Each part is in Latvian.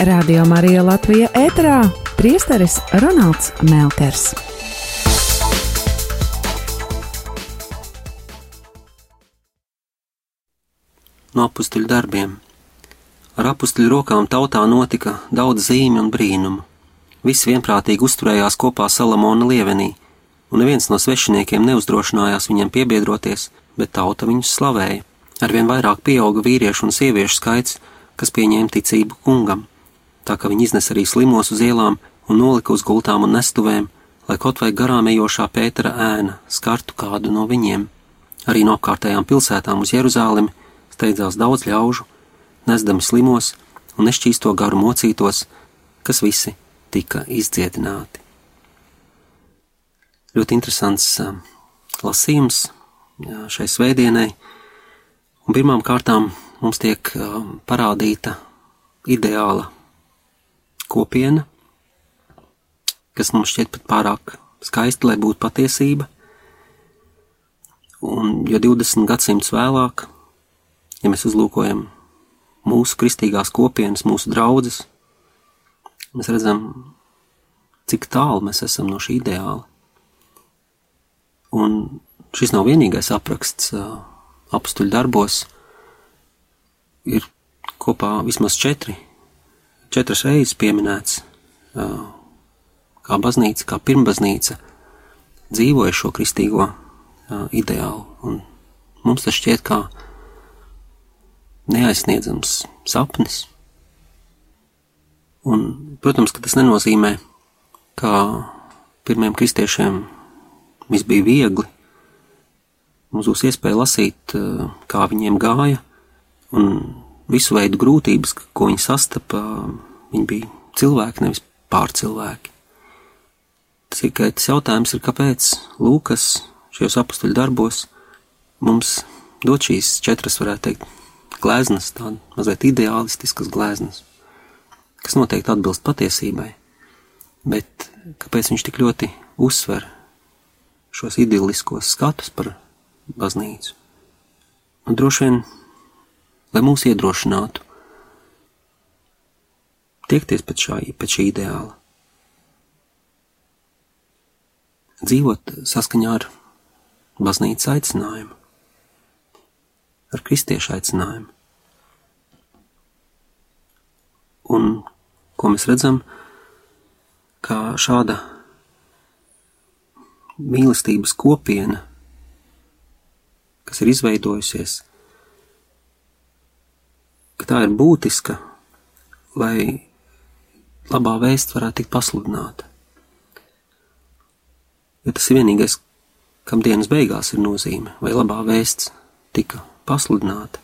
Radio Marija Latvija ēterā priesteris Ronalds Melkers. No apstuļu darbiem. Ar apstuļu rokām tautā notika daudz zīmju un brīnumu. Visi vienprātīgi uzturējās kopā Salamona lievenī, un neviens no svešiniekiem neuzdrošinājās viņam piebiedroties, bet tauta viņus slavēja. Arvien vairāk pieauga vīriešu un sieviešu skaits, kas pieņēma ticību kungam, tā ka viņi iznes arī slimos uz ielām un nolika uz gultām un nestuvēm, lai kaut vai garām ejošā Pētera ēna skartu kādu no viņiem. Arī no apkārtējām pilsētām uz Jeruzālemi steidzās daudz ļaužu, nesdami slimos un nešķīsto garu mocītos, kas visi tika izdziedināti. Ļoti interesants lasījums šai svētdienai, un pirmām kārtām mums tiek parādīta ideāla kopiena, kas mums šķiet pat pārāk skaista, lai būtu patiesība. Un, jo 20 gadsimtus vēlāk, ja mēs uzlūkojam mūsu kristīgās kopienas, mūsu draugas, mēs redzam, cik tālu mēs esam no šī ideāla. Un šis nav vienīgais apraksts apstuļu darbos. Ir kopā vismaz četri, četras reizes pieminēts, kā baznīca, kā pirmbaznīca dzīvoja šo kristīgo ideālu. Un mums tas šķiet kā neaizsniedzams sapnis. Un, protams, ka tas nenozīmē, ka pirmiem kristiešiem viss bija viegli. Mums būs iespēja lasīt, kā viņiem gāja, un visu veidu grūtības, ko viņi sastapa, viņi bija cilvēki, nevis pārcilvēki. Tikai tas jautājums ir, kāpēc Lūkas šajos apakstuļu darbos mums dod šīs četras, varētu teikt, gleznas, tādas mazliet ideālistiskas gleznas, kas noteikti atbilst patiesībai, bet kāpēc viņš tik ļoti uzsver šos idylliskos skatus par baznīcu? Un droši vien, lai mūs iedrošinātu? Tiekties pēc, šā, pēc šī ideāla, dzīvot saskaņā ar baznīcas aicinājumu, ar kristiešu aicinājumu. Un ko mēs redzam, kā šāda mīlestības kopiena, kas ir izveidojusies, ka tā ir būtiska, lai labā vēsts varētu tikt pasludināta. Jo tas ir vienīgais, kam dienas beigās ir nozīme, vai labā vēsts tika pasludināta.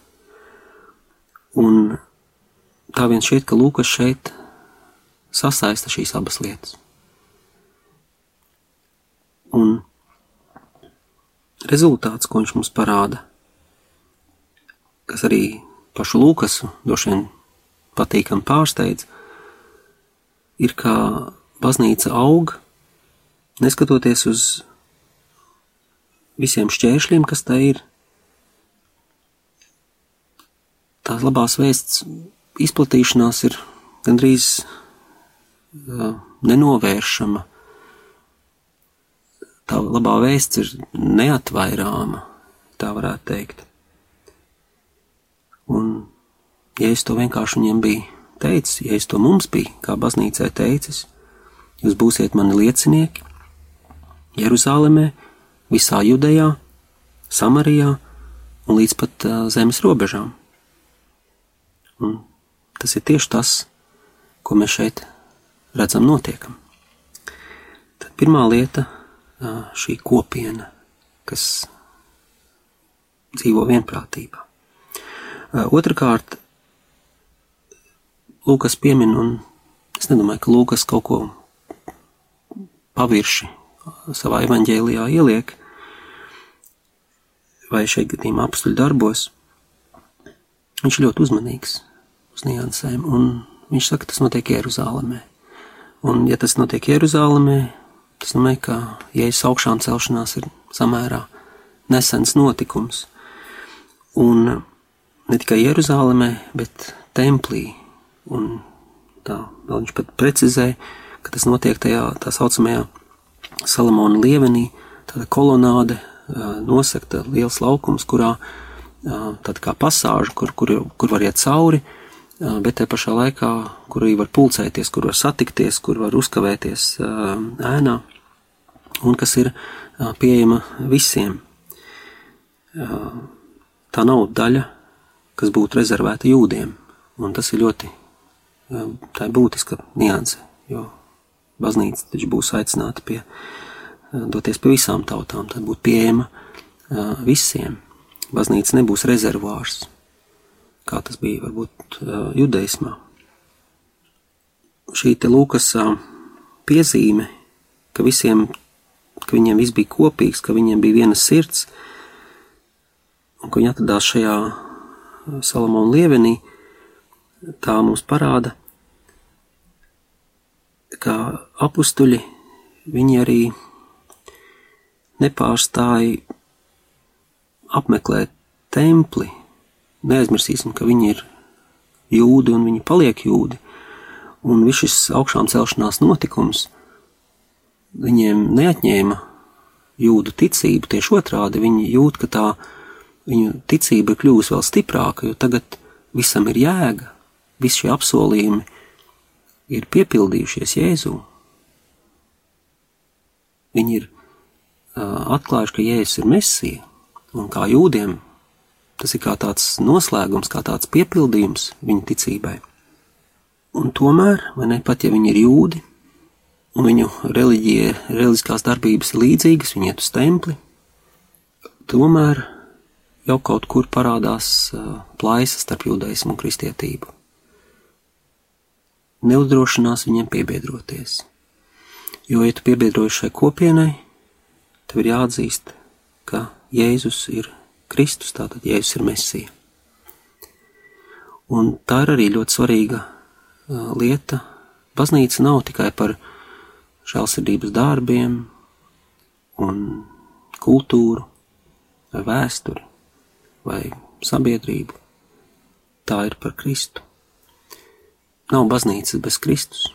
Un tā viens šķiet, ka Lūkas šeit sasaista šīs abas lietas. Un rezultāts, ko viņš mums parāda, kas arī pašu Lūkasu droši vien patīkami pārsteidz, ir, kā baznīca aug, neskatoties uz visiem šķēršļiem, kas tā ir. Tās labās vēsts izplatīšanās ir gandrīz nenovēršama. Tā labā vēsts ir neatvairāma, tā varētu teikt. Un, ja es to vienkārši viņiem biju teicis, ja es to mums biju, kā baznīcai teicis, jūs būsiet mani liecinieki Jeruzālēmē, visā Judejā, Samarijā un līdz pat uh, zemes robežām. Un Tas ir tieši tas, ko mēs šeit redzam notiekam. Tad pirmā lieta - šī kopiena, kas dzīvo vienprātībā. Otrakārt, Lūkas piemin, un es nedomāju, ka Lūkas kaut ko pavirši savā evaņģēlijā ieliek, vai šeit gadījumā apstuļu darbos. Viņš ļoti uzmanīgs uz niansēm, un viņš saka, tas notiek Jeruzālēmē. Un, ja tas notiek Jeruzālēmē, tas nozīmē, ka Jēzus augšām celšanās ir samērā nesens notikums. Un ne tikai Jeruzālēmē, bet templī un tā vēl viņš pat precizēja, ka tas notiek tajā tā saucamajā Salamona lievenī, tāda kolonāde, nosakta liels laukums, kurā tāda kā pasāža, kur, kur, kur var iet cauri, bet te pašā laikā, kur arī var pulcēties, kur var satikties, kur var uzkavēties ēnā, un kas ir pieejama visiem. Tā nav daļa, kas būtu rezervēta jūdiem, un tas ir ļoti, tā ir būtiska nianse, jo baznīca taču būs aicināta pie, doties pie visām tautām, tad būtu pieejama visiem. Baznīca nebūs rezervārs, kā tas bija varbūt judaismā. Šī te Lūkas piezīme, ka visiem, ka viņiem viss bija kopīgs, ka viņiem bija viena sirds, un ka viņi atradās šajā Salamona lievenī, tā mums parāda, kā apstuļi, viņi arī nepārstāja apmeklēt templi. Neaizmirsīsim, ka viņi ir jūdi un viņi paliek jūdi. Un viss šis augšām celšanās notikums viņiem neatņēma jūdu ticību, tieši otrādi viņi jūt, ka tā viņu ticība ir kļuvusi vēl stiprāka, jo tagad visam ir jēga, visi šie apsolījumi ir piepildījušies Jēzū. Viņi ir uh, atklājuši, ka Jēzus ir Mesija, un kā jūdiem tas ir kā tāds noslēgums, kā tāds piepildījums viņu ticībai. Un tomēr, vai ne pat ja viņi ir jūdi, un viņu reliģija, reliģiskās darbības līdzīgas, viņi iet uz templi, tomēr jau kaut kur parādās plaisa starp jūdaismu un kristietību neuzdrošinās viņiem piebiedroties. Jo, ja tu piebiedrojies šai kopienai, tev ir jāatzīst, ka Jēzus ir Kristus, tātad Jēzus ir Mesija. Un tā ir arī ļoti svarīga lieta. Baznīca nav tikai par žēlsirdības darbiem un kultūru vai vēsturi vai sabiedrību. Tā ir par Kristu. Nav baznīcas bez Kristus.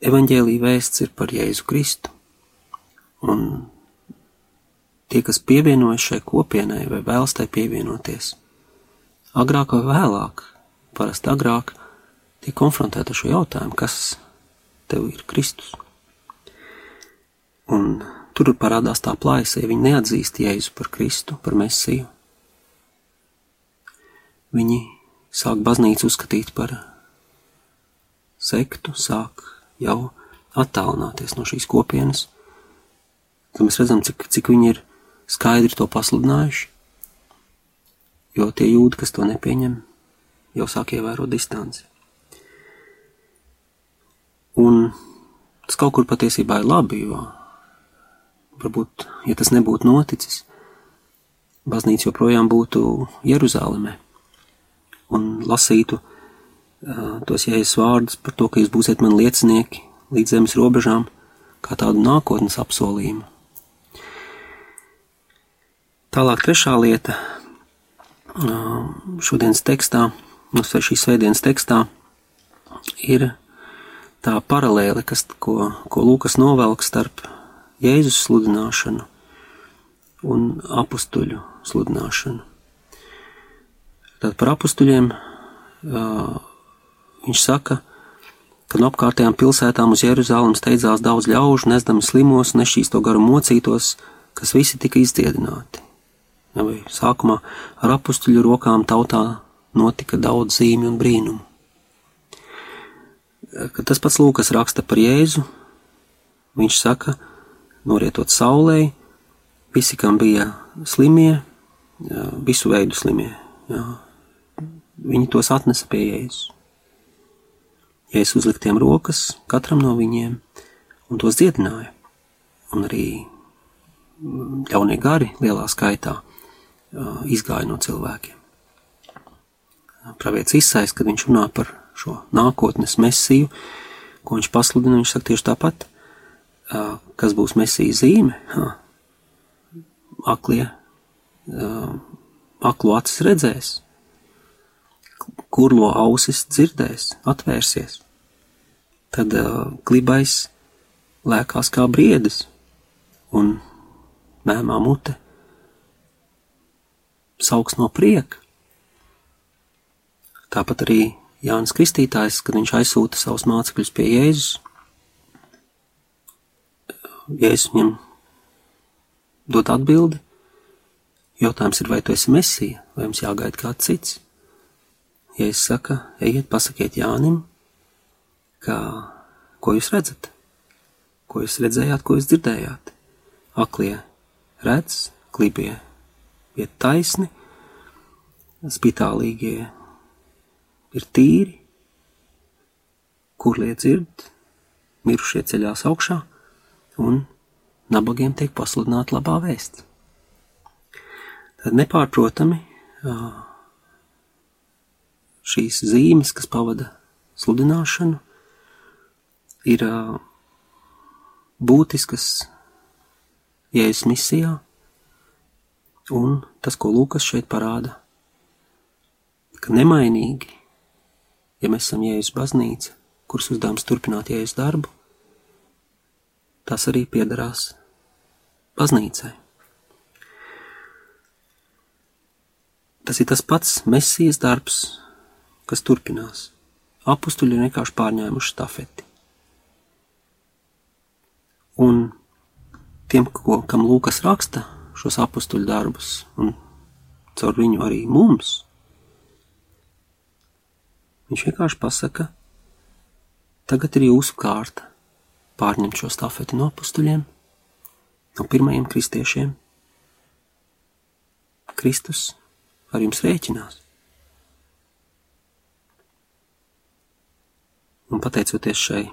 Evanģēlīja vēsts ir par Jēzu Kristu, un tie, kas pievienojas šai kopienai vai vēlas tai pievienoties, agrāk vai vēlāk, parasti agrāk, tiek konfrontēti ar šo jautājumu, kas tev ir Kristus. Un tur parādās tā plājas, ja viņi neatzīst Jēzu par Kristu, par Mesiju. Viņi sāk baznīcu uzskatīt par sektu, sāk jau attālināties no šīs kopienas. Tad mēs redzam, cik, cik viņi ir skaidri to pasludinājuši, jo tie jūdi, kas to nepieņem, jau sāk ievērot distanci. Un tas kaut kur patiesībā ir labi, jo varbūt, ja tas nebūtu noticis, baznīca joprojām būtu Jeruzalemē un lasītu uh, tos jēzus vārdus par to, ka jūs būsiet man liecinieki līdz zemes robežām, kā tādu nākotnes apsolījumu. Tālāk trešā lieta uh, šodienas tekstā, mums vai šīs svētdienas tekstā, ir tā paralēle, kas, ko, ko Lūkas novelk starp Jēzus sludināšanu un apustuļu sludināšanu. Tad par apstuļiem viņš saka, ka no apkārtējām pilsētām uz Jeruzalem steidzās daudz ļaužu, nesdami slimos, nešķīsto garu mocītos, kas visi tika izdziedināti. Vai sākumā ar apstuļu rokām tautā notika daudz zīmju un brīnumu. Tas pats Lūkas raksta par Jēzu, viņš saka, norietot saulē, visi, kam bija slimie, visu veidu slimie, jā, viņi tos atnesa pie Jēzus. Jēzus uzlika tiem rokas katram no viņiem un tos dziedināja. Un arī ļaunie gari lielā skaitā izgāja no cilvēkiem. Pravietis izsais, kad viņš runā par šo nākotnes mesiju, ko viņš pasludina, viņš saka tieši tāpat, kas būs mesija zīme. Aklie, aklu acis redzēs, kurlo ausis dzirdēs, atvērsies. Tad klibais lēkās kā briedis, un mēmā mute sauks no prieka. Tāpat arī Jānis Kristītājs, kad viņš aizsūta savus mācekļus pie Jēzus, Jēzus viņam dod atbildi. Jautājums ir, vai tu esi mesija, vai jums jāgaida kāds cits? Jēzus saka, ejiet, pasakiet Jānim, ka, ko jūs redzat, ko jūs redzējāt, ko jūs dzirdējāt. Aklie redz, klibie iet taisni, spitālīgie ir tīri, kurlie dzird, mirušie ceļās augšā, un nabagiem tiek pasludināta labā vēsts. Tad nepārprotami šīs zīmes, kas pavada sludināšanu, ir būtiskas Jēzus misijā, un tas, ko Lūkas šeit parāda, ka nemainīgi ja mēs esam Jēzus baznīca, kuras uzdevums turpināt Jēzus darbu, tas arī piederās baznīcai. Tas ir tas pats mesijas darbs, kas turpinās. Apustuļi ir vienkārši pārņēmuši stafeti. Un tiem, ko, kam Lūkas raksta šos apustuļu darbus, un caur viņu arī mums, Viņš vienkārši pasaka, tagad ir jūsu kārta pārņemt šo stafeti no apstuļiem, no pirmajiem kristiešiem. Kristus ar jums rēķinās. Un pateicoties šai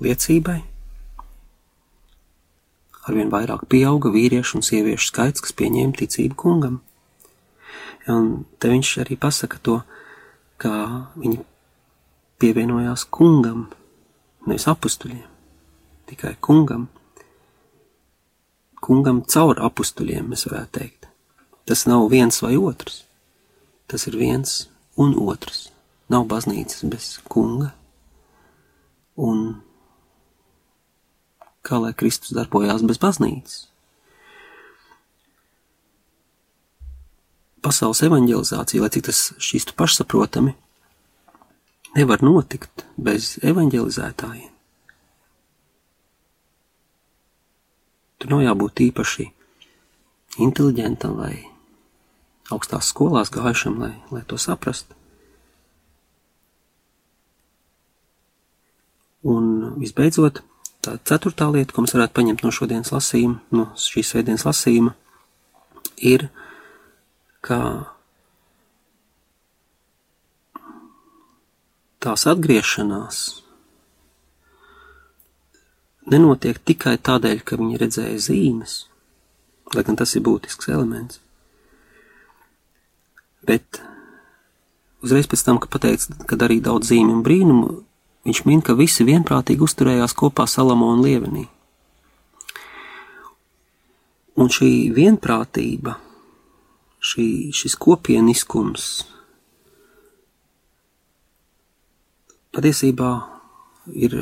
liecībai, arvien vairāk pieauga vīriešu un sieviešu skaits, kas pieņēma ticību kungam. Un te viņš arī pasaka to, ka viņi pievienojās kungam, nevis apstuļiem, tikai kungam. Kungam caur apstuļiem mēs varētu teikt. Tas nav viens vai otrs. Tas ir viens un otrs. Nav baznīcas bez kunga. Un kā lai Kristus darbojās bez baznīcas? Pasaules evanģelizācija, lai cik tas šķistu pašsaprotami, nevar notikt bez evanģelizētājiem. Tur nav jābūt īpaši inteliģentam vai augstās skolās gājušam, lai, lai to saprastu. Un visbeidzot, tā ceturtā lieta, ko mēs varētu paņemt no šodienas lasījuma, no šīs svētdienas lasījuma, ir, ka tās atgriešanās nenotiek tikai tādēļ, ka viņi redzēja zīmes, lai gan tas ir būtisks elements. Bet uzreiz pēc tam, kad pateica, ka darīja daudz zīmju un brīnumu, viņš min, ka visi vienprātīgi uzturējās kopā Salamona lievenī. Un šī vienprātība, šī, šis kopieniskums, patiesībā ir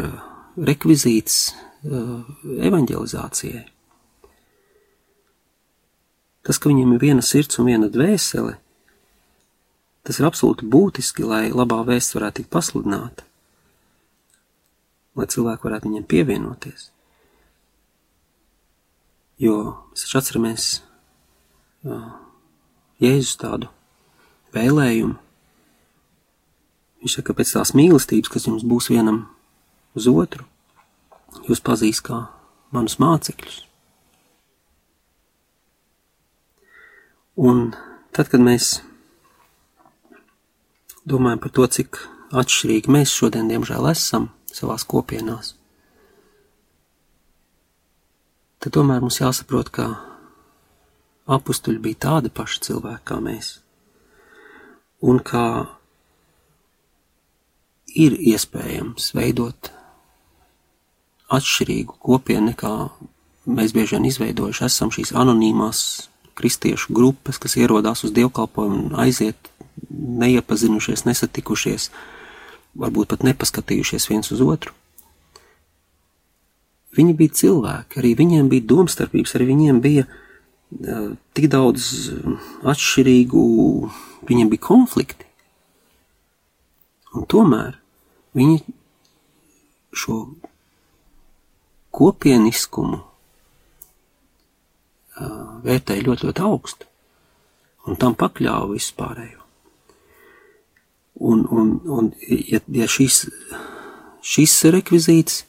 rekvizīts evanģelizācijai. Tas, ka viņiem ir viena sirds un viena dvēsele, tas ir absolūti būtiski, lai labā vēsts varētu tikt pasludināta, lai cilvēki varētu viņiem pievienoties. Jo mēs taču atceramies eh, Jēzus tādu vēlējumu, Viņš saka, pēc tās mīlestības, kas jums būs vienam uz otru, jūs pazīs kā manus mācekļus. Un tad, kad mēs domājam par to, cik atšķirīgi mēs šodien, diemžēl, esam savās kopienās, tad tomēr mums jāsaprot, ka apstuļi bija tādi paši cilvēki kā mēs. Un kā ir iespējams veidot atšķirīgu kopienu nekā mēs bieži vien izveidojuši esam šīs anonīmās kristiešu grupas, kas ierodās uz dievkalpojumu un aiziet neiepazinušies, nesatikušies, varbūt pat nepaskatījušies viens uz otru. Viņi bija cilvēki, arī viņiem bija domstarpības, arī viņiem bija uh, tik daudz atšķirīgu, viņiem bija konflikti. Un tomēr viņi šo kopieniskumu vērtēja ļoti, ļoti augstu un tam pakļāva vispārējo. Un, un, un ja, ja šis, šis rekvizīts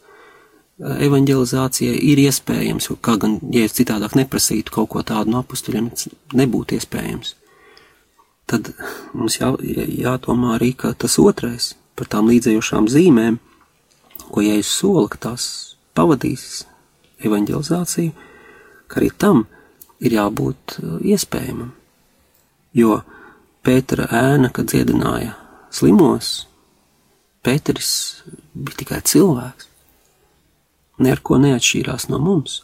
evanģelizācijai ir iespējams, kā gan, ja es citādāk neprasītu kaut ko tādu no apustuļiem, nebūtu iespējams, tad mums jā, jādomā arī, ka tas otrais par tām līdzējošām zīmēm, ko Jēzus sola, ka tās pavadīs evanģelizāciju, ka arī tam ir jābūt iespējamam. Jo Pētera ēna, kad dziedināja slimos, Pēteris bija tikai cilvēks. Neko neatšķīrās no mums.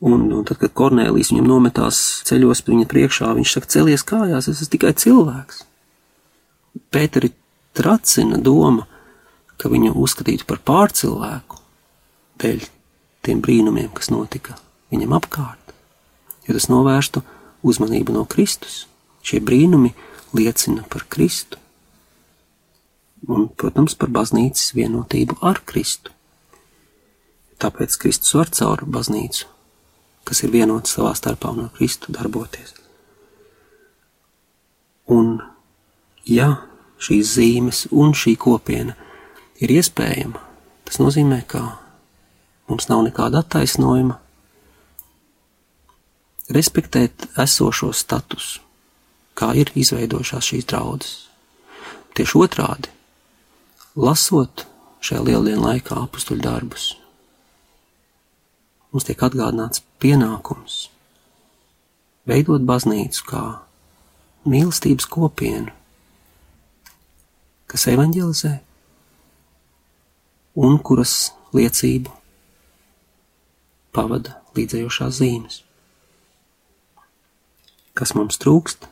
Un, un tad, kad Kornēlijs viņam nometās ceļos viņa priekšā, viņš saka, celies kājās, es esmu tikai cilvēks. Pēteri tracina doma, ka viņu uzskatītu par pārcilvēku dēļ tiem brīnumiem, kas notika viņam apkārt, jo tas novērstu uzmanību no Kristus. Šie brīnumi liecina par Kristu un, protams, par baznīcas vienotību ar Kristu. Tāpēc Kristus var caur baznīcu, kas ir vienota savā starpā un ar Kristu darboties. Un, ja šīs zīmes un šī kopiena ir iespējama, tas nozīmē, ka mums nav nekāda attaisnojuma respektēt esošo statusu, kā ir izveidojušās šīs draudzes. Tieši otrādi lasot šajā lieldienu laikā apstuļu darbus, mums tiek atgādināts pienākums veidot baznīcu kā mīlestības kopienu, kas evanģelizē un kuras liecību pavada līdzējošās zīmes. Kas mums trūkst?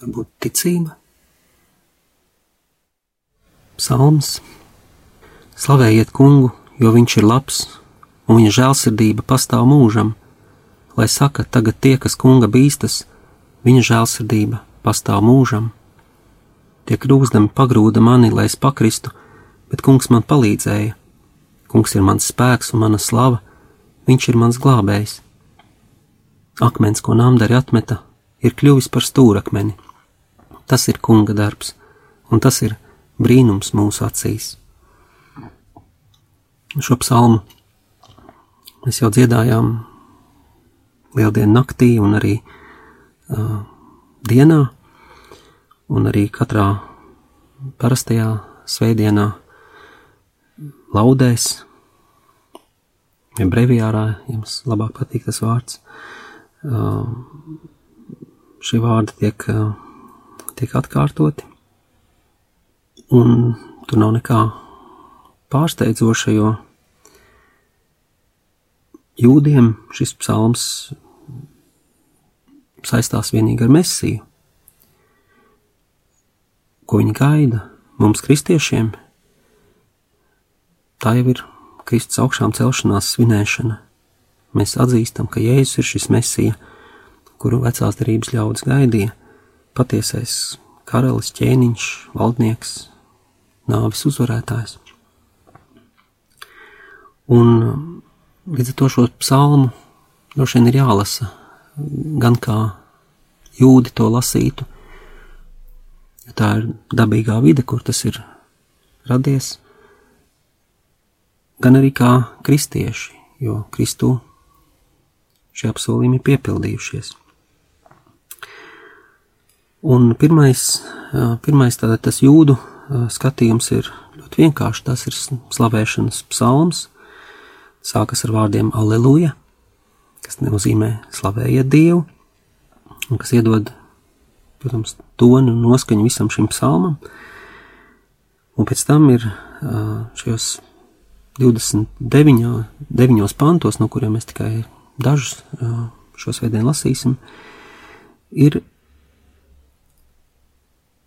Varbūt ticība, Psalms Slavējiet kungu, jo viņš ir labs, un viņa žēlsirdība pastāv mūžam, lai saka tagad tie, kas kunga bīstas, viņa žēlsirdība pastāv mūžam. Tie krūzdami pagrūda mani, lai es pakristu, bet kungs man palīdzēja. Kungs ir mans spēks un mana slava, viņš ir mans glābējs. Akmens, ko nāmdari atmeta, ir kļuvis par stūrakmeni. Tas ir kunga darbs, un tas ir brīnums mūsu acīs. Šo psalmu mēs jau dziedājām lieldienu naktī un arī uh, dienā, un arī katrā parastajā svētdienā laudēs, ja brevijārā jums labāk patīk tas vārds. Uh, šie vārdi tiek, uh, tiek atkārtoti. Un tur nav nekā pārsteidzoša, jo jūdiem šis psalms saistās vienīgi ar mesiju. Ko viņi gaida mums, kristiešiem? Tā jau ir Kristus augšām celšanās svinēšana. Mēs atzīstam, ka Jēzus ir šis mesija, kuru vecās derības ļaudis gaidīja, patiesais karalis, ķēniņš, valdnieks, nāvis uzvarētājs. Un līdz ar to šo psalmu droši vien ir jālasa gan kā jūdi to lasītu, jo tā ir dabīgā vide, kur tas ir radies, gan arī kā kristieši, jo Kristu šie apsolījumi ir piepildījušies. Un pirmais, pirmais tātad tas jūdu skatījums ir ļoti vienkāršs. Tas ir slavēšanas psalms. Sākas ar vārdiem Aleluja, kas nozīmē slavējiet Dievu, un kas iedod, protams, tonu un noskaņu visam šim psalmam. Un pēc tam ir šajos 29 9 pantos, no kuriem mēs tikai dažus šo svētdienu lasīsim, ir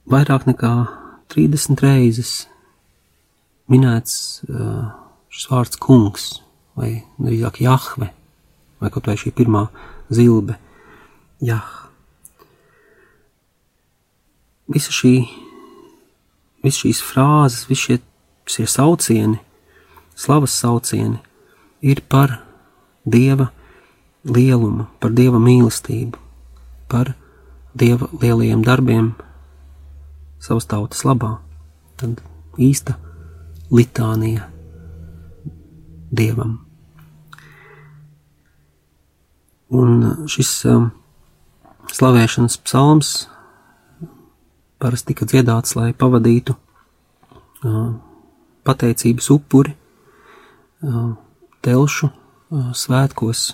vairāk nekā 30 reizes minēts šis vārds kungs, vai drīzāk Jahve, vai kaut vai šī pirmā zilbe, Jah. Visa šī, visa šīs frāzes, visi šie, šie saucieni, slavas saucieni ir par Dieva lielumu, par Dieva mīlestību, par Dieva lielajiem darbiem savas tautas labā. Tad īsta litānija Dievam. Un šis um, slavēšanas psalms parasti tika dziedāts, lai pavadītu uh, pateicības upuri telšu uh, svētkos,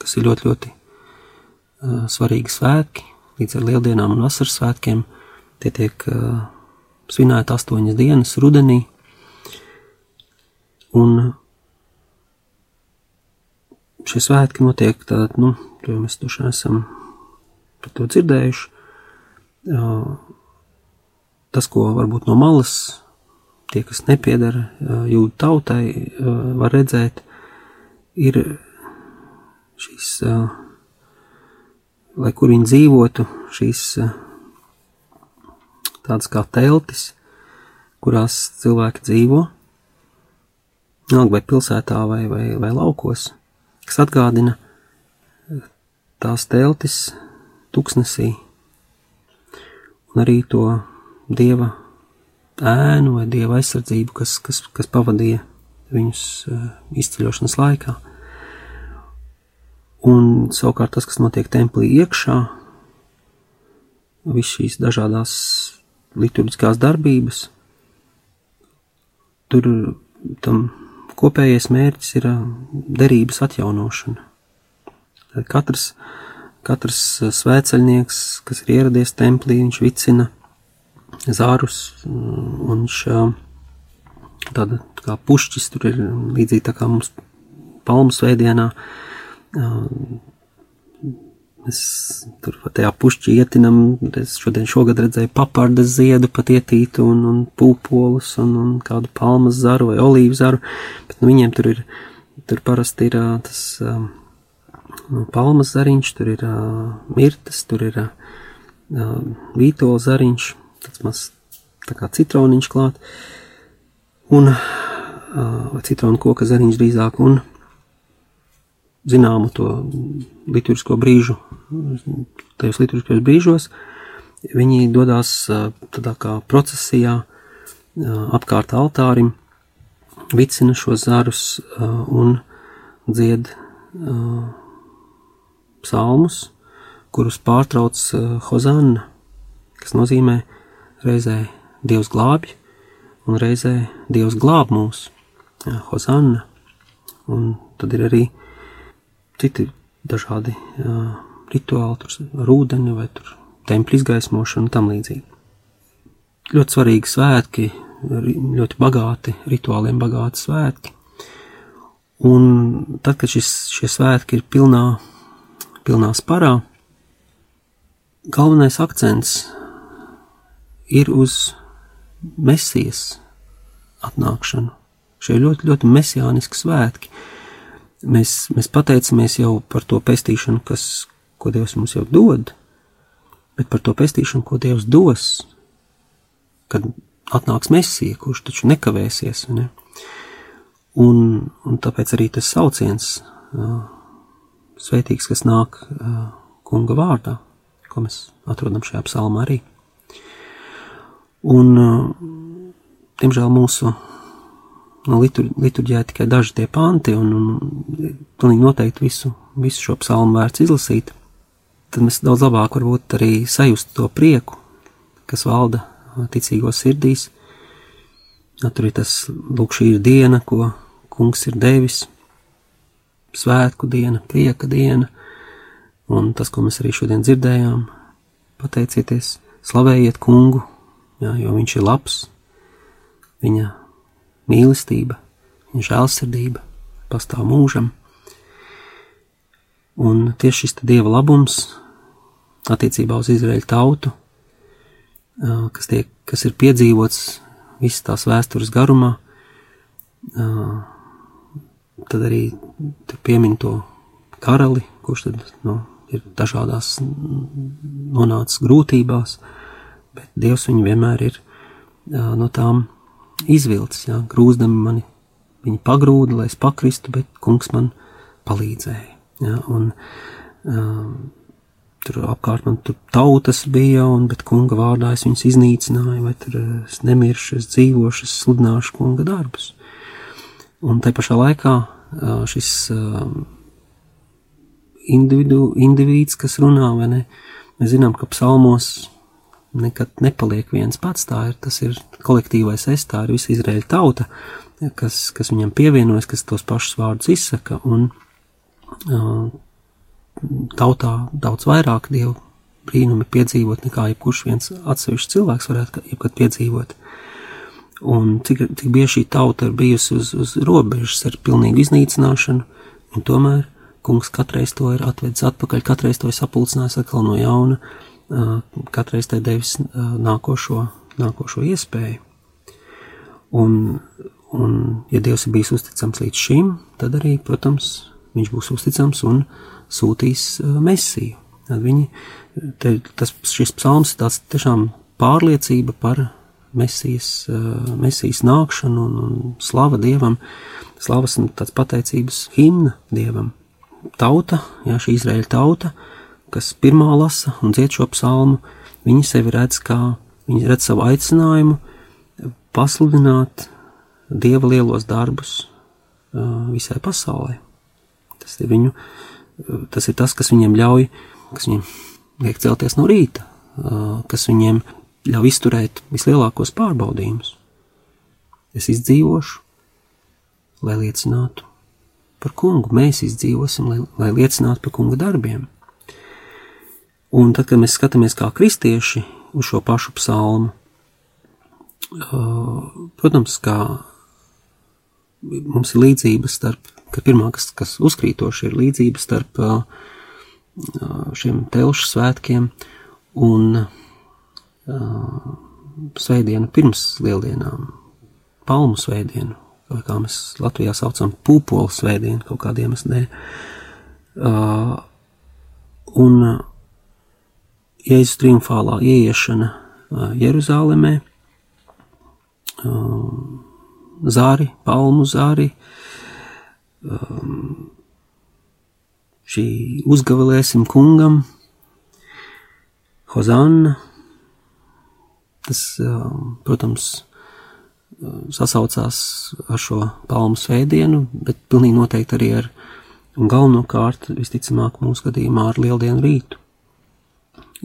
kas ir ļoti, ļoti uh, svarīgi svētki, līdz ar lieldienām un vasaras svētkiem. Tie tiek uh, svinēti astoņas dienas rudenī, un šie svētki notiek tādā, nu, to mēs tuši esam par to dzirdējuši. Tas, ko varbūt no malas tie, kas nepiedara jūdu tautai, var redzēt, ir šīs, lai kur viņi dzīvotu, šīs tādas kā teltis, kurās cilvēki dzīvo, vai pilsētā vai, vai, vai laukos kas atgādina tās teltis tuksnesī, un arī to dieva ēnu vai dieva aizsardzību, kas, kas, kas pavadīja viņus uh, izceļošanas laikā. Un savukārt tas, kas notiek templī iekšā, visas šīs dažādās liturģiskās darbības, tur tam kopējais mērķis ir derības atjaunošana. Tad katrs, katrs svēceļnieks, kas ir ieradies templī, viņš vicina zārus, un viņš tāda tā kā pušķis tur ir līdzīgi tā kā mums palmu svētdienā Mēs tur tajā pušķi ietinam, es šodien šogad redzēju papardas ziedu pat ietītu un, un pūpolus un, un kādu palmas zaru vai olīvu zaru, bet nu, viņiem tur ir, tur parasti ir tas nu, palmas zariņš, tur ir mirtas, tur ir vītola zariņš, tāds maz tā kā citroniņš klāt, un, vai citronu koka zariņš drīzāk, un zināmu to liturgisko brīžu, tajos liturgiskajos brīžos, viņi dodas tādā kā procesijā apkārt altārim, vicina šos zarus un dzied psalmus, kurus pārtrauc Hozanna, kas nozīmē reizē Dievs glābj, un reizē Dievs glāb mūs, Hozanna, un tad ir arī citi dažādi uh, rituāli, tur ar ūdeni vai tur templi izgaismošanu un tam līdzīgi. Ļoti svarīgi svētki, ļoti bagāti, rituāliem bagāti svētki. Un tad, kad šis, šie svētki ir pilnā, pilnā sparā, galvenais akcents ir uz mesijas atnākšanu. Šie ļoti, ļoti mesijāniski svētki. Mēs, mēs pateicamies jau par to pestīšanu, kas, ko Dievs mums jau dod, bet par to pestīšanu, ko Dievs dos, kad atnāks Mēsija, kurš taču nekavēsies. Ne? Un, un tāpēc arī tas sauciens, uh, svētīgs, kas nāk uh, kunga vārdā, ko mēs atrodam šajā psalmā arī. Un, uh, diemžēl, mūsu no litur, liturģijā tikai daži tie panti, un, un pilnīgi noteikti visu, visu šo psalmu vērts izlasīt, tad mēs daudz labāk varbūt arī sajust to prieku, kas valda ticīgos sirdīs. Ja, tur ir tas, lūk, šī ir diena, ko kungs ir devis, svētku diena, prieka diena, un tas, ko mēs arī šodien dzirdējām, pateicieties, slavējiet kungu, jā, jo viņš ir labs, viņa mīlestība, viņa žēlsirdība pastāv mūžam. Un tieši šis dieva labums attiecībā uz Izraēļu tautu, kas, tiek, kas ir piedzīvots visas tās vēstures garumā, tad arī piemin to karali, kurš tad nu, ir dažādās nonācis grūtībās, bet Dievs viņu vienmēr ir no tām izvilcis, jā, grūzdami mani, viņi pagrūda, lai es pakristu, bet kungs man palīdzēja. Jā, un, um, tur apkārt man tur tautas bija, un, bet kunga vārdā es viņus iznīcināju, vai tur es nemiršu, es dzīvošu, es sludināšu kunga darbus. Un tai pašā laikā šis individu, indivīds, kas runā, vai ne, mēs zinām, ka psalmos nekad nepaliek viens pats, tā ir, tas ir kolektīvais es, tā ir visa Izraēļa tauta, kas, kas viņam pievienojas, kas tos pašus vārdus izsaka, un uh, tautā daudz vairāk dievu brīnumi piedzīvot nekā jebkurš viens atsevišķs cilvēks varētu jebkad piedzīvot. Un cik, cik bieži šī tauta ir bijusi uz, uz robežas ar pilnīgu iznīcināšanu, un tomēr kungs katreiz to ir atvedis atpakaļ, katreiz to ir sapulcinājis atkal no jauna, katreiz tai devis nākošo, nākošo iespēju. Un, un, ja Dievs ir bijis uzticams līdz šim, tad arī, protams, viņš būs uzticams un sūtīs mesiju. Tad viņi, te, tas, šis psalms ir tāds tiešām pārliecība par mesijas, mesijas nākšanu un, un slava Dievam, slavas un tāds pateicības himna Dievam. Tauta, jā, šī Izraēļa tauta, kas pirmā lasa un dzied šo psalmu, viņi sevi redz kā, viņi redz savu aicinājumu pasludināt Dieva lielos darbus visai pasaulē. Tas ir viņu, tas ir tas, kas viņiem ļauj, kas viņiem liek celties no rīta, kas viņiem ļauj izturēt vislielākos pārbaudījumus. Es izdzīvošu, lai liecinātu par kungu, mēs izdzīvosim, lai, lai liecinātu par kunga darbiem. Un tad, kad mēs skatāmies kā kristieši uz šo pašu psalmu, protams, kā mums ir līdzības starp ka pirmā, kas, kas uzkrītoši ir līdzība starp šiem telšu svētkiem un svētdienu pirms lieldienām, palmu svētdienu, vai kā mēs Latvijā saucam pūpolu svētdienu kaut kādiem es ne. Un Jēzus triumfālā ieiešana Jeruzālēmē, zāri, palmu zāri, šī uzgavilēsim kungam, Hozanna, tas, protams, sasaucās ar šo palmu svētdienu, bet pilnīgi noteikti arī ar, un galvenokārt, visticamāk, mūsu gadījumā ar lieldienu rītu.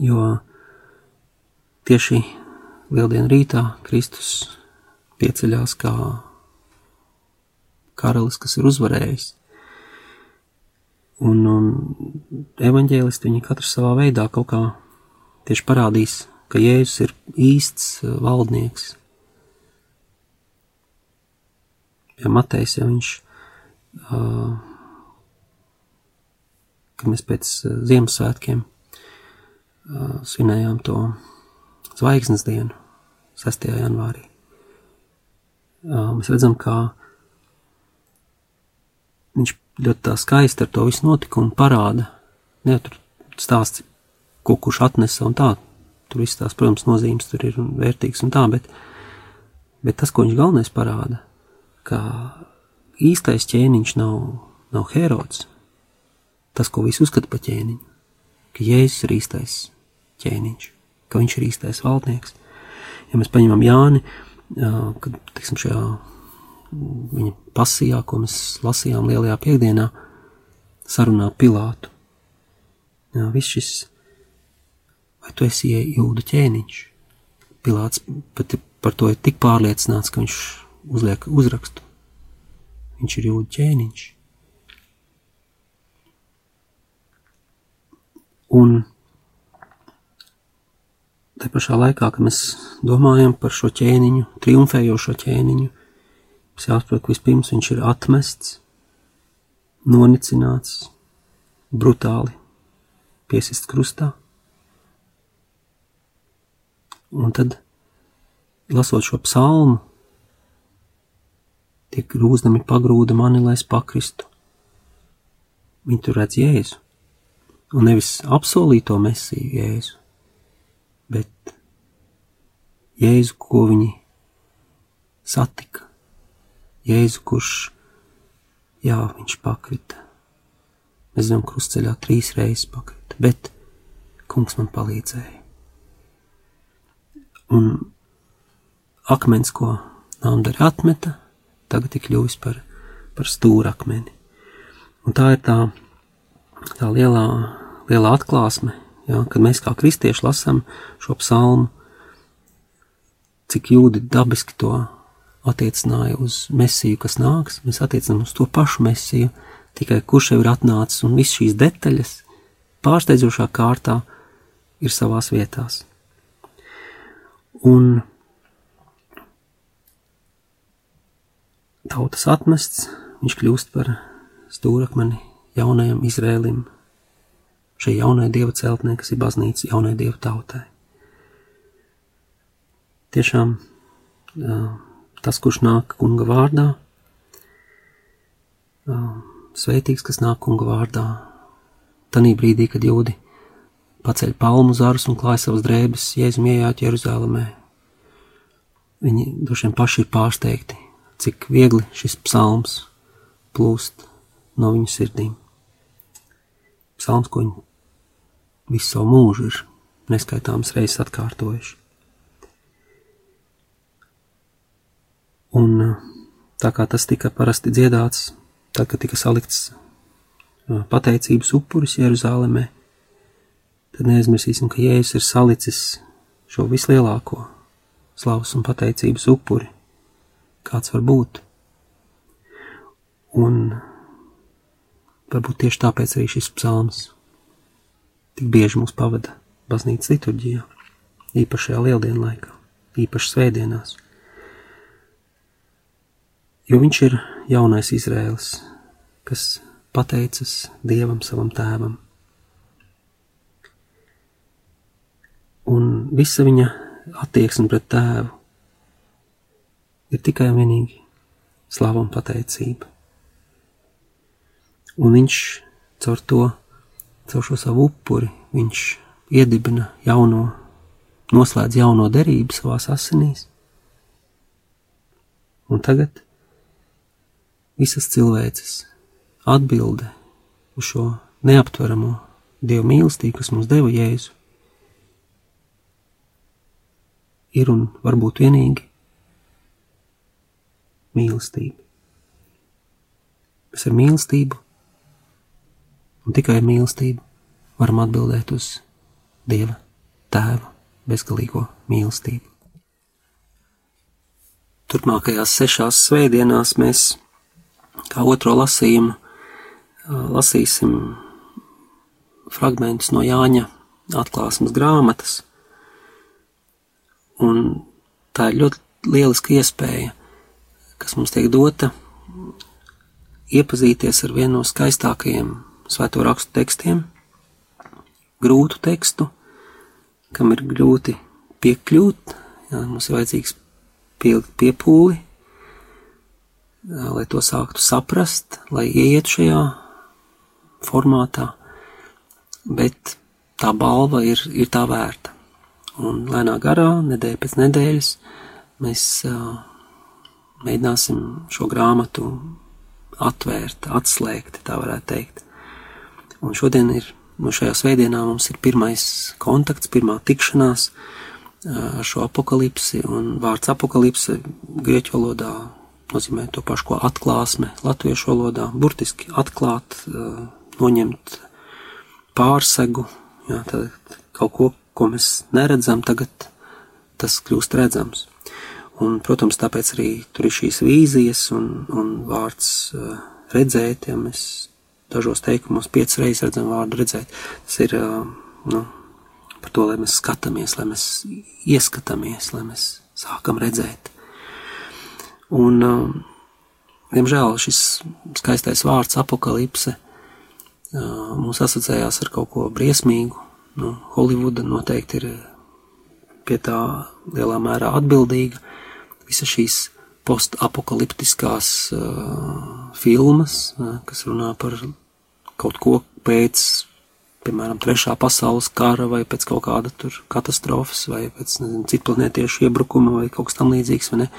Jo tieši lieldienu rītā Kristus pieceļās kā karalis, kas ir uzvarējis. Un, un evaņģēlisti viņi katrs savā veidā kaut kā tieši parādīs, ka Jēzus ir īsts uh, valdnieks. Ja Matejs, ja viņš, uh, kad mēs pēc uh, Ziemassvētkiem svinējām to zvaigznes dienu, 6. janvārī, mēs redzam, kā viņš ļoti skaisti ar to visu notikumu parāda. Ne, tur stāsts, ko kurš atnesa un tā. Tur viss tās, protams, nozīmes tur ir un vērtīgs un tā, bet, bet tas, ko viņš galvenais parāda, ka īstais ķēniņš nav, nav Herods, tas, ko visi uzskata par ķēniņu, ka Jēzus ir īstais ķēniņš, ka viņš ir īstais valdnieks. Ja mēs paņemam Jāni, kad, teiksim, šajā viņa pasijā, ko mēs lasījām lielajā piekdienā, sarunā Pilātu. Jā, viss šis, vai tu esi jūdu ķēniņš? Pilāts pat par to ir tik pārliecināts, ka viņš uzliek uzrakstu. Viņš ir jūdu ķēniņš. Un te pašā laikā, kad mēs domājam par šo ķēniņu, triumfējošo ķēniņu, Mums jāsaprot, ka vispirms viņš ir atmests, nonicināts, brutāli piesist krustā. Un tad, lasot šo psalmu, tie grūzdami pagrūda mani, lai es pakristu. Viņi tur redz Jēzu, un nevis apsolīto mesiju Jēzu, bet Jēzu, ko viņi satika. Jēzu, kurš, jā, viņš pakrita. Mēs zinām, krustceļā trīs reizes pakrita, bet kungs man palīdzēja. Un akmens, ko Nāmdara atmeta, tagad ir kļuvis par, par stūrakmeni. Un tā ir tā, tā lielā, lielā atklāsme, ja, kad mēs kā kristieši lasām šo psalmu, cik jūdi dabiski to attiecināja uz mesiju, kas nāks, mēs attiecinām uz to pašu mesiju, tikai kurš jau ir atnācis, un viss šīs detaļas pārsteidzošā kārtā ir savās vietās. Un tautas atmests, viņš kļūst par stūrakmeni jaunajam Izrēlim, šai jaunajai dieva celtnē, kas ir baznīca jaunai dieva tautai. Tiešām tas, kurš nāk kunga vārdā, sveitīgs, kas nāk kunga vārdā, tanī brīdī, kad jūdi paceļ palmu zarus un klāj savas drēbes, Jēzum iejāt Jeruzalemē. Viņi droši vien paši ir pārsteigti, cik viegli šis psalms plūst no viņu sirdīm. Psalms, ko viņi visu savu mūžu ir neskaitāmas reizes atkārtojuši. Un tā kā tas tika parasti dziedāts, tad, kad tika salikts pateicības upuris Jeruzālēmē, tad neaizmirsīsim, ka Jēzus ir salicis šo vislielāko slavas un pateicības upuri kāds var būt. Un varbūt tieši tāpēc arī šis psalms tik bieži mūs pavada baznīcas liturģijā, īpašajā lieldienu laikā, īpaši svētdienās. Jo viņš ir jaunais Izrēls, kas pateicas Dievam savam tēvam. Un visa viņa attieksme pret tēvu ir tikai un vienīgi slava un pateicība. Un viņš caur to, caur šo savu upuri, viņš iedibina jauno, noslēdz jauno derību savās asinīs. Un tagad visas cilvēces atbilde uz šo neaptveramo Dieva mīlestību, kas mums deva Jēzu, ir un varbūt vienīgi mīlestība. Mēs ar mīlestību un tikai mīlestību varam atbildēt uz Dieva tēva bezgalīgo mīlestību. Turpmākajās sešās svētdienās mēs kā otro lasījumu lasīsim fragmentus no Jāņa atklāsmes grāmatas. Un tā ir ļoti lieliska iespēja kas mums tiek dota, iepazīties ar vienu no skaistākajiem svēto rakstu tekstiem, grūtu tekstu, kam ir grūti piekļūt, jā, mums ir vajadzīgs pielikt piepūli, jā, lai to sāktu saprast, lai ieiet šajā formātā, bet tā balva ir, ir tā vērta. Un lēnā garā, nedēļa pēc nedēļas, mēs uh, mēģināsim šo grāmatu atvērt, atslēgt, tā varētu teikt. Un šodien ir, no šajā svētdienā mums ir pirmais kontakts, pirmā tikšanās ar šo apakalipsi, un vārds apakalipse grieķu valodā nozīmē to pašu, ko atklāsme latviešu valodā, burtiski atklāt, noņemt pārsegu, jā, tad kaut ko, ko mēs neredzam, tagad tas kļūst redzams. Un, protams, tāpēc arī tur ir šīs vīzijas un, un vārds redzēt, ja mēs dažos teikumos piecas reizes redzam vārdu redzēt. Tas ir nu, par to, lai mēs skatāmies, lai mēs ieskatāmies, lai mēs sākam redzēt. Un, diemžēl, šis skaistais vārds apakalipse mums asociējās ar kaut ko briesmīgu. Nu, Holivuda noteikti ir pie tā lielā mērā atbildīga. Visa šīs postapokaliptiskās uh, filmas, uh, kas runā par kaut ko pēc, piemēram, Trešā pasaules kara vai pēc kaut kāda tur katastrofas vai pēc, nezinu, citplanētiešu iebrukuma vai kaut kas tam līdzīgs, vai ne?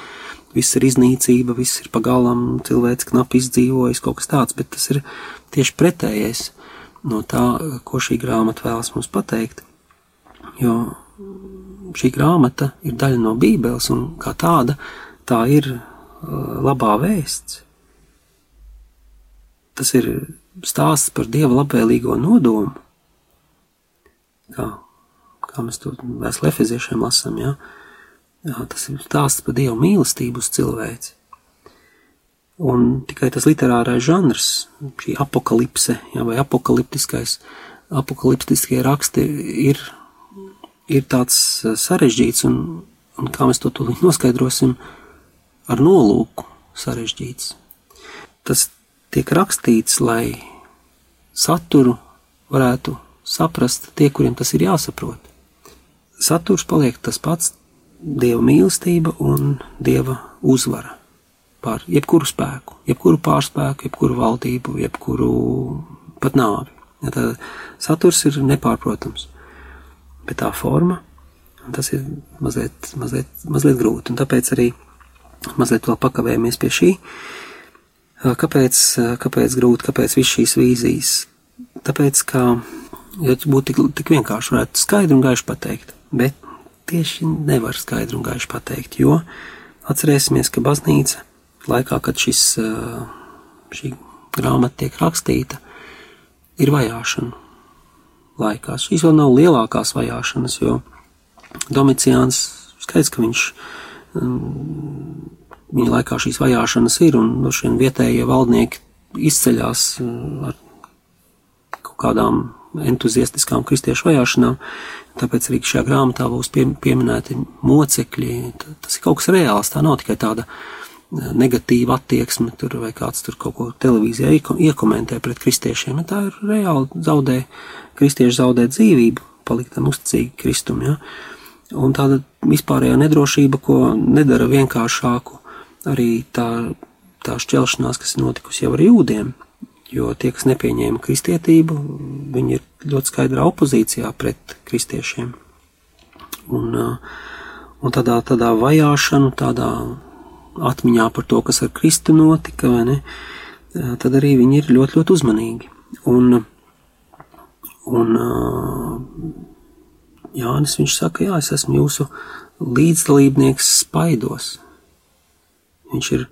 Viss ir iznīcība, viss ir pagalam, cilvēks knapi izdzīvojis, kaut kas tāds, bet tas ir tieši pretējais no tā, ko šī grāmata vēlas mums pateikt. Jo šī grāmata ir daļa no Bībeles un kā tāda tā ir uh, labā vēsts. Tas ir stāsts par Dieva labvēlīgo nodomu, kā, kā mēs to vēstulē efeziešiem lasām, jā. jā, tas ir stāsts par Dieva mīlestību uz cilvēci. Un tikai tas literārais žanrs, šī apakalipse, jā, vai apakaliptiskais, apakaliptiskie raksti ir, ir tāds sarežģīts, un, un kā mēs to tūlīt noskaidrosim, ar nolūku sarežģīts. Tas tiek rakstīts, lai saturu varētu saprast tie, kuriem tas ir jāsaprot. Saturs paliek tas pats - dieva mīlestība un dieva uzvara pār jebkuru spēku, jebkuru pārspēku, jebkuru valdību, jebkuru pat nāvi. Ja tā saturs ir nepārprotams, bet tā forma, tas ir mazliet, mazliet, mazliet grūti, un tāpēc arī mazliet vēl pakavējamies pie šī. Kāpēc, kāpēc grūti, kāpēc viss šīs vīzijas? Tāpēc, ka, ja būtu tik, tik vienkārši, varētu skaidri un gaiši pateikt, bet tieši nevar skaidri un gaiši pateikt, jo atcerēsimies, ka baznīca laikā, kad šis, šī grāmata tiek rakstīta, ir vajāšana laikā. Šīs vēl nav lielākās vajāšanas, jo Domiciāns skaidrs, ka viņš viņa laikā šīs vajāšanas ir, un no šiem vietējie valdnieki izceļās ar kaut kādām entuziastiskām kristiešu vajāšanām, tāpēc arī šajā grāmatā būs pie, pieminēti mocekļi. Tas ir kaut kas reāls, tā nav tikai tāda negatīva attieksme, tur vai kāds tur kaut ko televīzijā iekomentē pret kristiešiem, bet tā ir reāli zaudē, kristieši zaudē dzīvību, palikt tam uzticīgi Kristum, ja. Un tāda vispārējā nedrošība, ko nedara vienkāršāku, arī tā, tā šķelšanās, kas ir notikusi jau ar jūdiem, jo tie, kas nepieņēma kristietību, viņi ir ļoti skaidrā opozīcijā pret kristiešiem. Un, un tādā, tādā vajāšanu, tādā atmiņā par to, kas ar Kristu notika, vai ne, tad arī viņi ir ļoti, ļoti uzmanīgi. Un, un Jānis viņš saka, jā, es esmu jūsu līdzdalībnieks spaidos. Viņš ir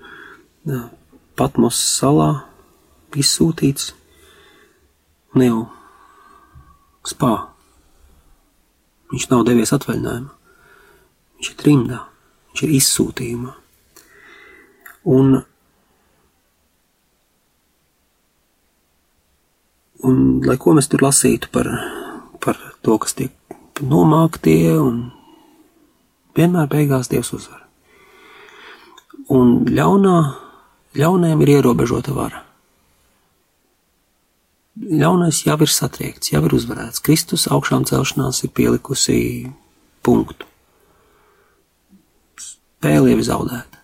Patmos salā izsūtīts un jau spā. Viņš nav devies atvaļinājumā. Viņš ir trimdā, viņš ir izsūtījumā. Un, un lai ko mēs tur lasītu par, par to, kas tiek nomāktie, un vienmēr beigās Dievs uzvar. Un ļaunā, ļaunajam ir ierobežota vara. Ļaunais jau ir satriekts, jau ir uzvarēts. Kristus augšām celšanās ir pielikusi punktu. Spēle jau ir zaudēta,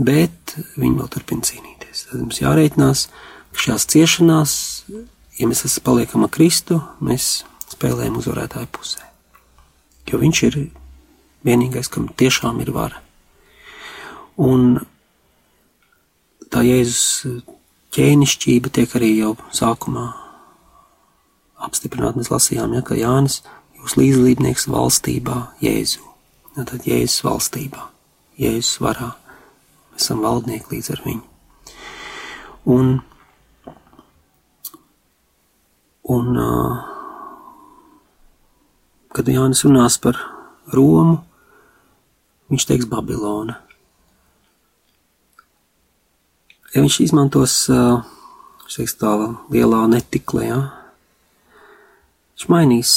bet viņi vēl turpina cīnīties. Tad mums jārēķinās, ka šajās ciešanās, ja mēs esam paliekam ar Kristu, mēs spēlējam uzvarētāju pusē jo viņš ir vienīgais, kam tiešām ir vara. Un tā Jēzus ķēnišķība tiek arī jau sākumā apstiprināta. Mēs lasījām, ja, ka Jānis jūs līdzlīdnieks valstībā Jēzu. Ja, tad Jēzus valstībā, Jēzus varā. Mēs esam valdnieki līdz ar viņu. Un, un uh, kad Jānis runās par Romu, viņš teiks Babilona. Ja viņš izmantos teiks, tā lielā netiklē, ja, viņš mainīs,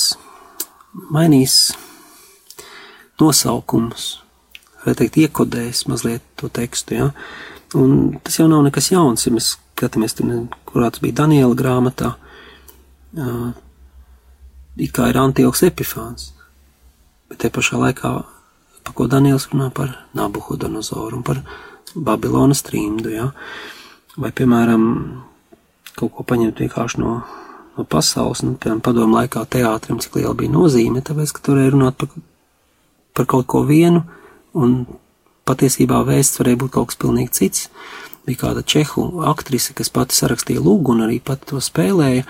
mainīs nosaukumus, vai teikt, iekodēs mazliet to tekstu. Ja. Un tas jau nav nekas jauns, ja mēs skatāmies, kurā tas bija Daniela grāmatā, uh, it kā ir Antioks Epifāns, bet te pašā laikā, pa ko Daniels runā par Nabuhodonozoru un par Babilonas trimdu, ja? vai, piemēram, kaut ko paņemt vienkārši no, no pasaules, nu, piemēram, padomu laikā teātrim, cik liela bija nozīme, tāpēc, ka turēja runāt par, par kaut ko vienu, un patiesībā vēsts varēja būt kaut kas pilnīgi cits. Bija kāda čehu aktrise, kas pati sarakstīja lūgu un arī pati to spēlēja,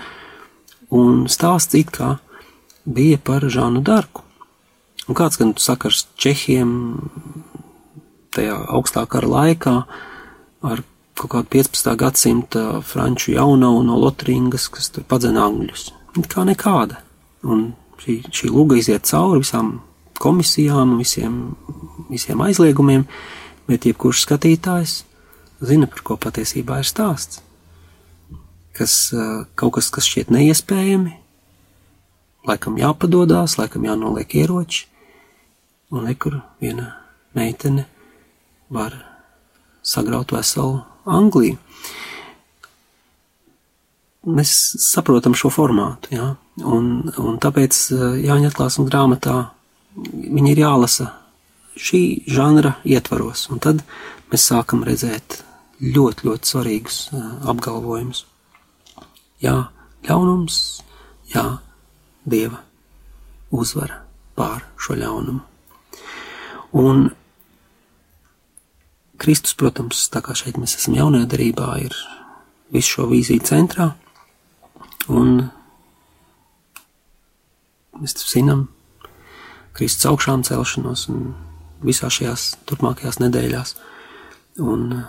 un stāsts it kā bija par Žānu Darku. Un kāds gan sakars Čehiem tajā augstākā kara laikā ar kaut kādu 15. gadsimta franču jaunavu no Lotringas, kas tur padzena angļus. Kā nekāda. Un šī, šī lūga iziet cauri visām komisijām, visiem, visiem aizliegumiem, bet jebkurš skatītājs zina, par ko patiesībā ir stāsts. Kas, kaut kas, kas šķiet neiespējami, laikam jāpadodās, laikam jānoliek ieroči, un nekur viena meitene var sagraut veselu Angliju. Mēs saprotam šo formātu, jā, un, un tāpēc Jāņa atklāsmes grāmatā viņi ir jālasa šī žanra ietvaros, un tad mēs sākam redzēt ļoti, ļoti svarīgus apgalvojumus. Jā, ļaunums, jā, dieva uzvara pār šo ļaunumu. Un Kristus, protams, tā kā šeit mēs esam jaunajā darībā, ir visu šo vīziju centrā, un mēs zinām, Kristus augšām celšanos un visā šajās turpmākajās nedēļās. Un,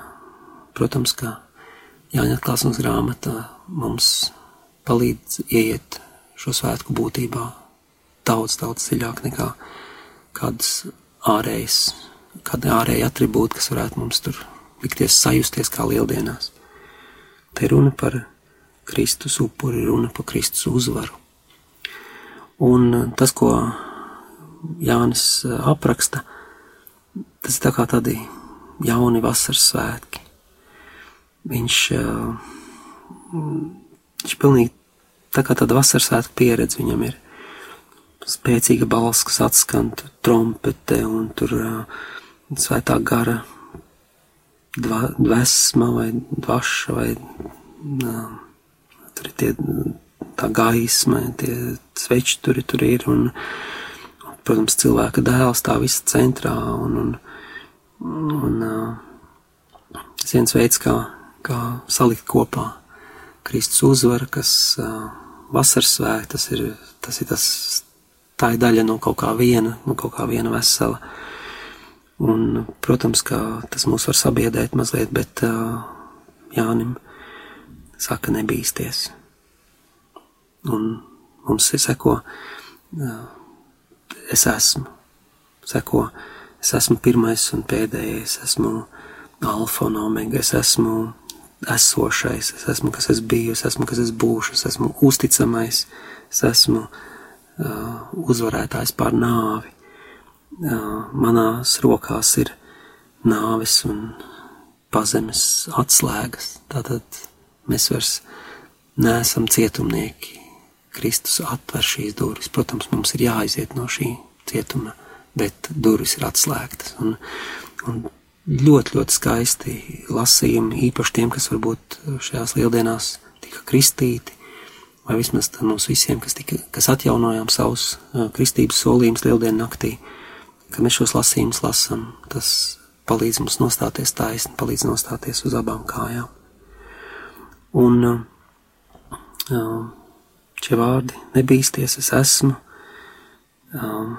protams, ka Jāņa atklāsmes grāmata mums palīdz ieiet šo svētku būtībā daudz, daudz dziļāk nekā kādas ārējas, kāda ārēja atribūta, kas varētu mums tur likties sajusties kā lieldienās. Te runa par Kristus upuri, runa par Kristus uzvaru. Un tas, ko Jānis eh, apraksta, tas ir tā kā tādi jauni vasaras svētki. Viņš, eh, viņš pilnīgi tā kā tāda vasaras svētku pieredze viņam ir. Spēcīga balss, kas atskan trompete un tur uh, svētā gara dva, dvesma vai dvaša vai uh, tur ir tie tā gaisma, tie sveči tur, tur ir un uh, protams, cilvēka dēls tā visa centrā, un, un, un uh, viens veids, kā, kā salikt kopā Kristus uzvara, kas uh, vasaras svēta, tas ir, tas ir tas, tā ir daļa no kaut kā viena, no kaut kā viena vesela. Un, protams, ka tas mūs var sabiedēt mazliet, bet uh, Jānim saka nebīsties. Un mums ir seko uh, es esmu. Seko, es esmu pirmais un pēdējais, esmu alfa un omega, es esmu esošais, es esmu, kas es biju, es esmu, kas es būšu, es esmu uzticamais, es esmu uh, uzvarētājs pār nāvi. Uh, manās rokās ir nāves un pazemes atslēgas, tātad mēs vairs neesam cietumnieki, Kristus atver šīs durvis. Protams, mums ir jāaiziet no šī cietuma, bet durvis ir atslēgtas. Un, un ļoti, ļoti skaisti lasījumi, īpaši tiem, kas varbūt šajās lieldienās tika kristīti, vai vismaz mums visiem, kas, tika, kas atjaunojām savus kristības solījumus lieldienu naktī, ka mēs šos lasījumus lasām, tas palīdz mums nostāties taisni, palīdz nostāties uz abām kājām. Un uh, šie vārdi - nebīsties, es esmu. Um,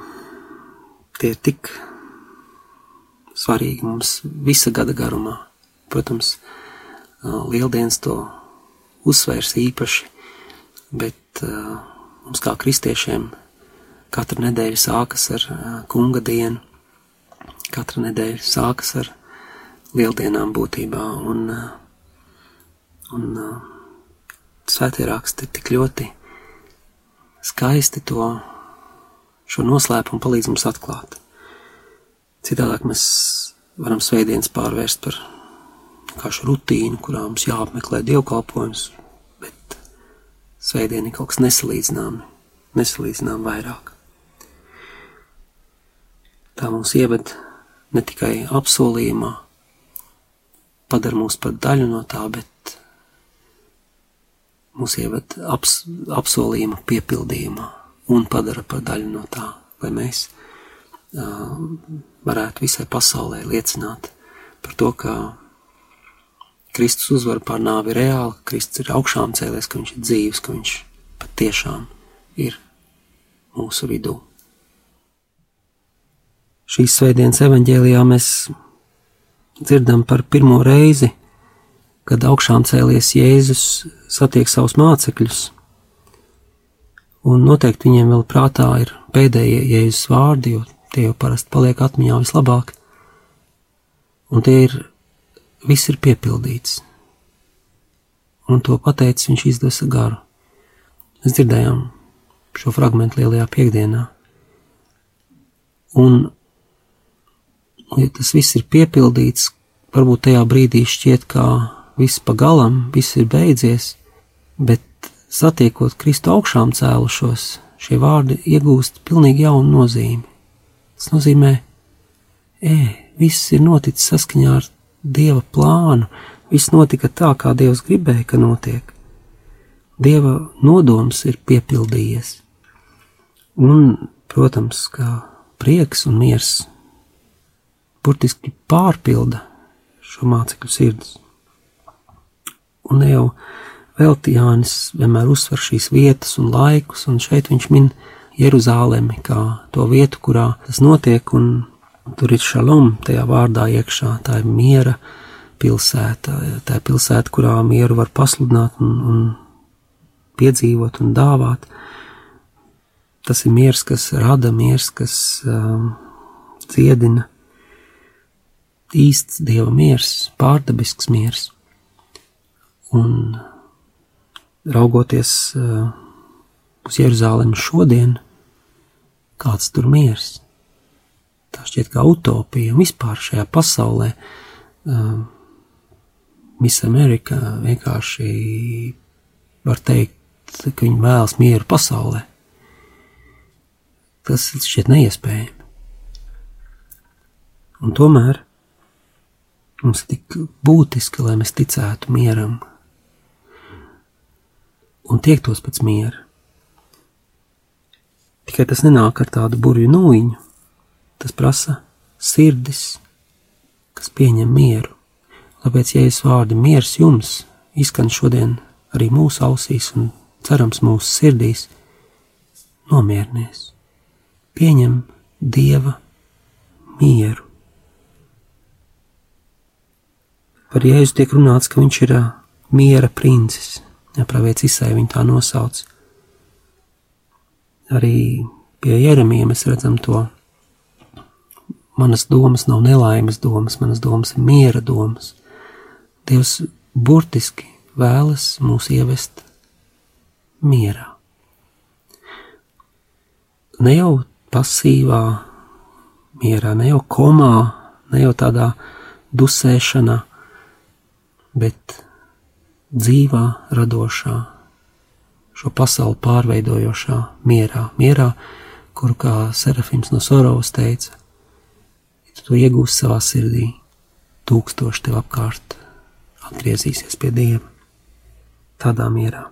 tie ir tik svarīgi mums visa gada garumā. Protams, uh, lieldienas to uzsvērs īpaši, bet uh, mums kā kristiešiem katra nedēļa sākas ar kunga dienu, katra nedēļa sākas ar lieldienām būtībā, un, un svētie raksti tik ļoti skaisti to šo noslēpumu palīdz mums atklāt. Citādāk mēs varam svētdienas pārvērst par kādu rutīnu, kurā mums jāapmeklē dievkalpojums, bet svētdiena ir kaut kas nesalīdzināms, nesalīdzināms vairāk. Tā mums ieved ne tikai apsolījumā, padara mūs par daļu no tā, bet mūs ieved aps, apsolījuma piepildījumā un padara par daļu no tā, lai mēs uh, varētu visai pasaulē liecināt par to, ka Kristus uzvar pār nāvi reāli, ka Kristus ir augšām cēlies, ka viņš ir dzīves, ka viņš patiešām ir mūsu vidū. Šīs svētdienas evaņģēlijā mēs dzirdam par pirmo reizi, kad augšām cēlies Jēzus satiek savus mācekļus, un noteikti viņiem vēl prātā ir pēdējie Jēzus vārdi, jo tie jau parasti paliek atmiņā vislabāk, un tie ir viss ir piepildīts. Un to pateicis viņš izdesa garu. Mēs dzirdējām šo fragment lielajā piekdienā. Un, ja tas viss ir piepildīts, varbūt tajā brīdī šķiet, ka viss pa galam, viss ir beidzies, bet satiekot Kristu augšām cēlušos, šie vārdi iegūst pilnīgi jaunu nozīmi. Tas nozīmē, ē, viss ir noticis saskaņā ar Dieva plānu, viss notika tā, kā Dievs gribēja, ka notiek. Dieva nodoms ir piepildījies. Un, protams, kā prieks un miers burtiski pārpilda šo mācekļu sirdis. Un jau velti Jānis vienmēr uzsver šīs vietas un laikus, un šeit viņš min Jeruzālemi kā to vietu, kurā tas notiek, un Tur ir šalom tajā vārdā iekšā, tā ir miera pilsēta, tā ir pilsēta, kurā mieru var pasludināt un, un piedzīvot un dāvāt. Tas ir miers, kas rada, miers, kas um, dziedina, īsts dieva miers, pārdabisks miers. Un raugoties uh, uz Jeruzālēmu šodien, kāds tur miers? tā šķiet kā utopija vispār šajā pasaulē. Uh, Miss Amerika vienkārši var teikt, ka viņi vēlas mieru pasaulē. Tas šķiet neiespējami. Un tomēr mums ir tik būtiski, lai mēs ticētu mieram un tiektos pēc miera. Tikai tas nenāk ar tādu burvju nūjiņu, Tas prasa sirdis, kas pieņem mieru. Tāpēc, ja es vārdu miers jums izskan šodien arī mūsu ausīs un cerams mūsu sirdīs, nomierinies, pieņem Dieva mieru. Par Jēzu tiek runāts, ka viņš ir miera princis, ja pravietis Isai viņu tā nosauc. Arī pie Jeremija mēs redzam to Manas domas nav nelaimes domas, manas domas ir miera domas. Dievs burtiski vēlas mūs ievest mierā. Ne jau pasīvā mierā, ne jau komā, ne jau tādā dusēšanā, bet dzīvā, radošā, šo pasauli pārveidojošā mierā, mierā, kuru kā Serafims no Sorovas teica, tu iegūsi savā sirdī, tūkstoši tev apkārt atgriezīsies pie Dieva. Tādā mierā.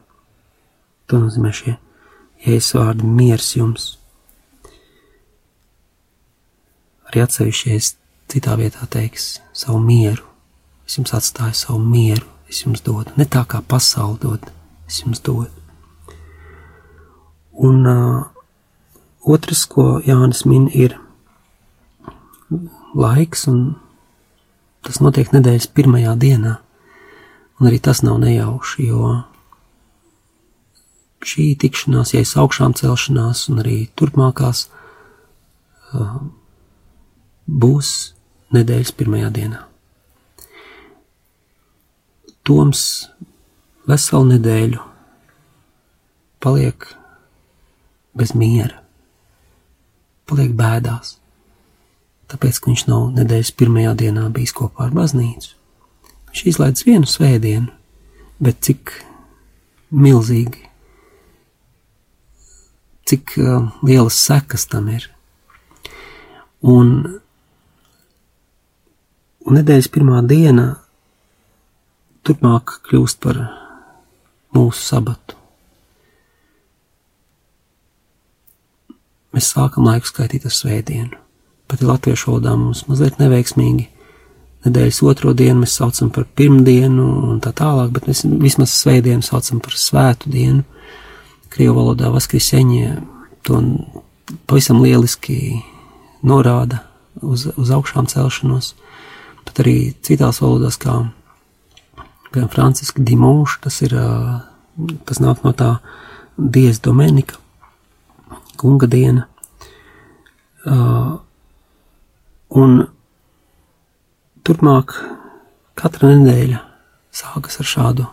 To nozīmē šie jēzus vārdi miers jums. Arī atsevišķies citā vietā teiks savu mieru. Es jums atstāju savu mieru, es jums dodu. Ne tā kā pasauli dod, es jums dodu. Un uh, otrs, ko Jānis min, ir laiks, un tas notiek nedēļas pirmajā dienā. Un arī tas nav nejauši, jo šī tikšanās, ja es augšām celšanās, un arī turpmākās uh, būs nedēļas pirmajā dienā. Toms veselu nedēļu paliek bez miera, paliek bēdās tāpēc, ka viņš nav nedēļas pirmajā dienā bijis kopā ar baznīcu. Viņš izlaiž vienu svētdienu, bet cik milzīgi cik uh, lielas sekas tam ir. Un, un nedēļas pirmā diena turpmāk kļūst par mūsu sabatu. Mēs sākam laiku skaitīt ar svētdienu. Pat ir latviešu valodā mums mazliet neveiksmīgi. Nedēļas otro dienu mēs saucam par pirmdienu un tā tālāk, bet mēs vismaz svētdienu saucam par svētu dienu. Krievu valodā vaskriseņie to pavisam lieliski norāda uz, uz augšām celšanos, pat arī citās valodās, kā piemēram Franciska Dimonša, tas ir, tas nāk no tā Diez Domenika, kunga diena. Un turpmāk katra nedēļa sākas ar šādu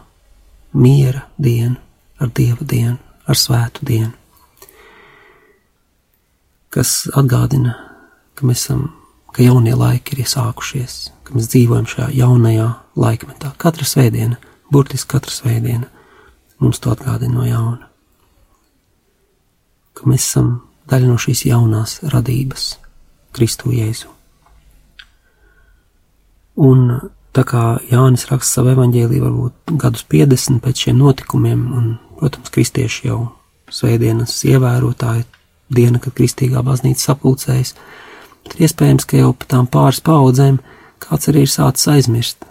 miera dienu, ar dieva dienu, ar svētu dienu, kas atgādina, ka mēs esam, ka jaunie laiki ir iesākušies, ka mēs dzīvojam šajā jaunajā laikmetā. Katra svētdiena, burtiski katra svētdiena, mums to atgādina no jauna. Ka mēs esam daļa no šīs jaunās radības, Kristu Jēzu. Un tā kā Jānis raksta savu evaņģēliju, varbūt gadus 50 pēc šiem notikumiem, un, protams, kristieši jau svētdienas ievērotāji, diena, kad kristīgā baznīca sapulcējas, tad iespējams, ka jau pa tām pāris paudzēm kāds arī ir sācis aizmirst.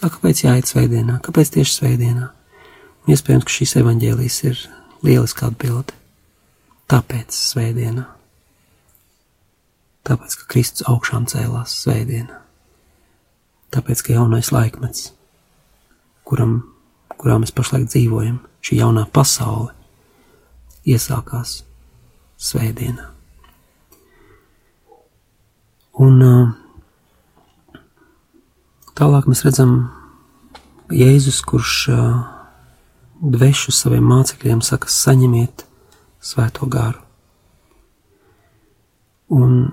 Tā, kāpēc jāiet svētdienā? Kāpēc tieši svētdienā? Un iespējams, ka šīs evaņģēlijas ir lieliska atbilde. Tāpēc svētdienā. Tāpēc, ka Kristus augšām cēlās svētdienā tāpēc, ka jaunais laikmets, kuram, kurā mēs pašlaik dzīvojam, šī jaunā pasaule, iesākās svētdienā. Un tālāk mēs redzam Jēzus, kurš dvešu saviem mācekļiem saka, saņemiet svēto garu. Un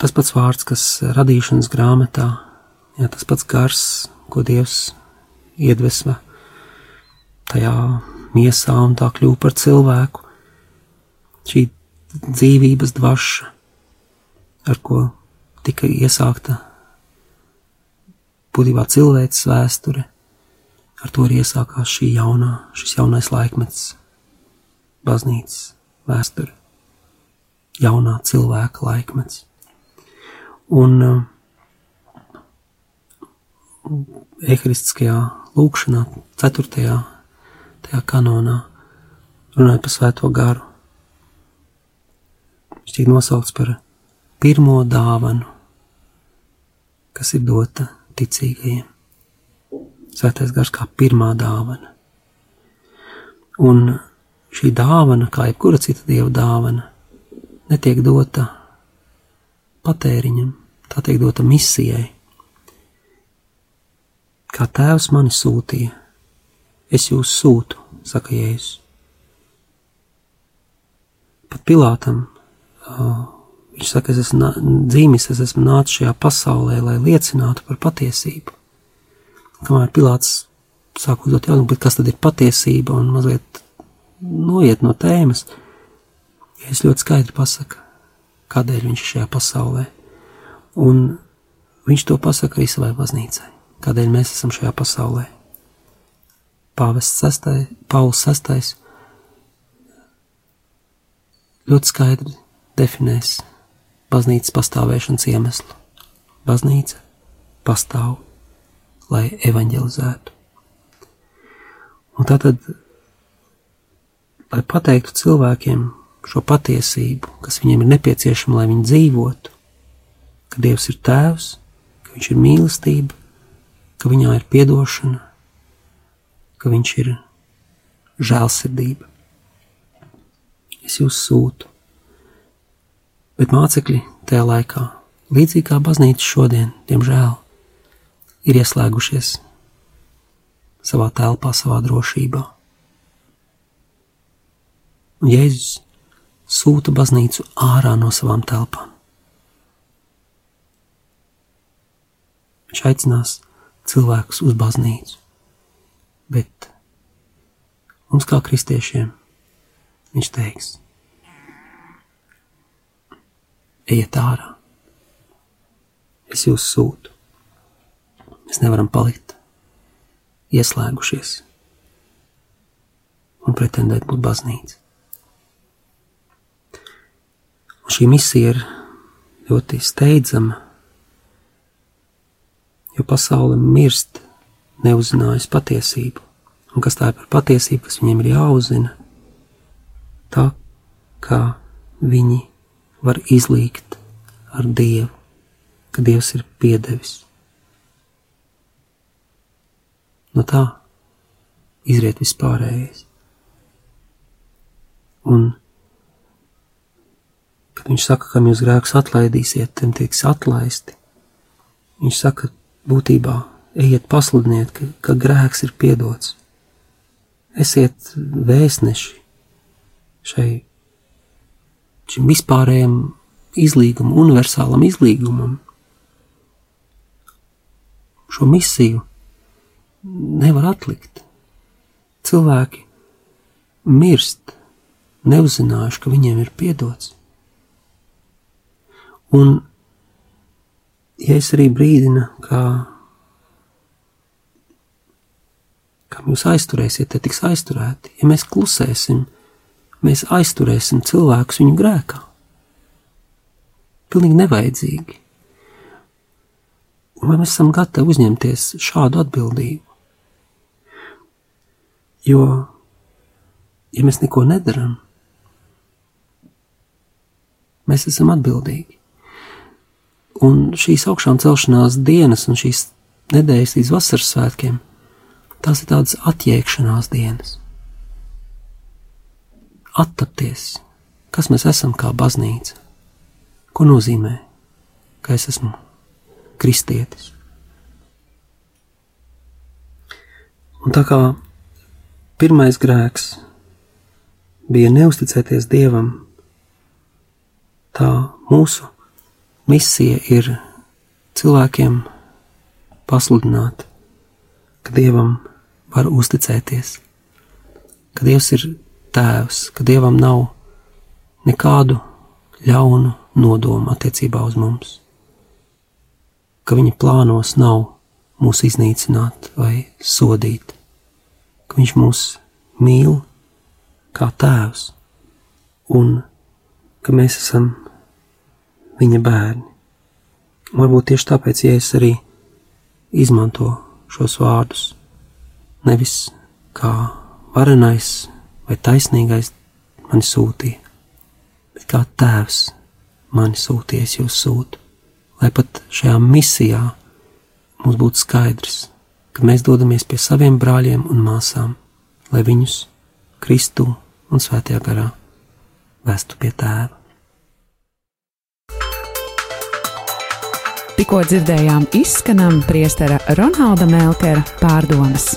tas pats vārds, kas radīšanas grāmatā Jā, tas pats gars, ko Dievs iedvesma tajā miesā un tā kļūpa par cilvēku. Šī dzīvības dvaša, ar ko tika iesākta būtībā cilvēces vēsture, ar to arī iesākās šī jaunā, šis jaunais laikmets, baznīcas vēsture, jaunā cilvēka laikmets. Un uh, eharistiskajā lūkšanā, ceturtajā tajā kanonā, runājot par svēto garu. Viņš tiek nosaukts par pirmo dāvanu, kas ir dota ticīgajiem. Svētais gars kā pirmā dāvana. Un šī dāvana, kā jebkura cita dieva dāvana, netiek dota patēriņam, tā tiek dota misijai kā tēvs mani sūtīja, es jūs sūtu, saka Jēzus. Pat Pilātam uh, viņš saka, es esmu dzīvis, es esmu nācis šajā pasaulē, lai liecinātu par patiesību. Kamēr Pilāts sāk uzdot jautājumu, kas tad ir patiesība un mazliet noiet no tēmas, es ļoti skaidri pasaka, kādēļ viņš ir šajā pasaulē. Un viņš to pasaka arī savai baznīcai kādēļ mēs esam šajā pasaulē. Pāvests sastai, Pauls sastais ļoti skaidri definēs baznīcas pastāvēšanas iemeslu. Baznīca pastāv, lai evanģelizētu. Un tātad, lai pateiktu cilvēkiem šo patiesību, kas viņiem ir nepieciešama, lai viņi dzīvotu, ka Dievs ir Tēvs, ka Viņš ir mīlestība, ka viņā ir piedošana, ka viņš ir žēlsirdība. Es jūs sūtu, bet mācekļi tajā laikā, līdzīgi kā baznīca šodien, diemžēl, ir ieslēgušies savā telpā, savā drošībā. Un Jēzus sūta baznīcu ārā no savām telpām. Viņš aicinās cilvēkus uz baznīcu. Bet mums, kā kristiešiem, viņš teiks: ejiet ārā. Es jūs sūtu. Mēs nevaram palikt ieslēgušies un pretendēt būt baznīca. Un šī misija ir ļoti steidzama, jo pasaule mirst, neuzzinājusi patiesību. Un kas tā ir par patiesību, kas viņiem ir jāuzzina? Tā kā viņi var izlīgt ar Dievu, ka Dievs ir piedevis. No tā izriet vispārējais. Un, kad viņš saka, kam jūs grēkus atlaidīsiet, tiem tiks atlaisti, viņš saka, būtībā ejiet pasludiniet, ka, ka grēks ir piedots. Esiet vēstneši šai šim vispārējam izlīgumam, universālam izlīgumam. Šo misiju nevar atlikt. Cilvēki mirst, neuzzinājuši, ka viņiem ir piedots. Un, ja es arī brīdinu, kā, kā jūs aizturēsiet, te tiks aizturēti, ja mēs klusēsim, mēs aizturēsim cilvēkus viņu grēkā. Pilnīgi nevajadzīgi. Vai mēs esam gatavi uzņemties šādu atbildību? Jo, ja mēs neko nedaram, mēs esam atbildīgi. Un šīs augšām celšanās dienas un šīs nedēļas līdz vasaras svētkiem, tās ir tādas atjēgšanās dienas attapties, kas mēs esam kā baznīca. Ko nozīmē, ka es esmu kristietis? Un tā kā pirmais grēks bija neusticēties Dievam, tā mūsu misija ir cilvēkiem pasludināt, ka Dievam var uzticēties, ka Dievs ir Tēvs, ka Dievam nav nekādu ļaunu nodomu attiecībā uz mums, ka Viņa plānos nav mūs iznīcināt vai sodīt, ka Viņš mūs mīl kā Tēvs un ka mēs esam Viņa bērni. Varbūt tieši tāpēc, ja es arī izmanto šos vārdus, nevis kā varenais vai taisnīgais mani sūtīja, bet kā tēvs mani sūties jūs sūtu, lai pat šajā misijā mums būtu skaidrs, ka mēs dodamies pie saviem brāļiem un māsām, lai viņus Kristu un Svētajā garā vestu pie tēva. Tikko dzirdējām izskanam priestera Ronalda Melkera pārdomas.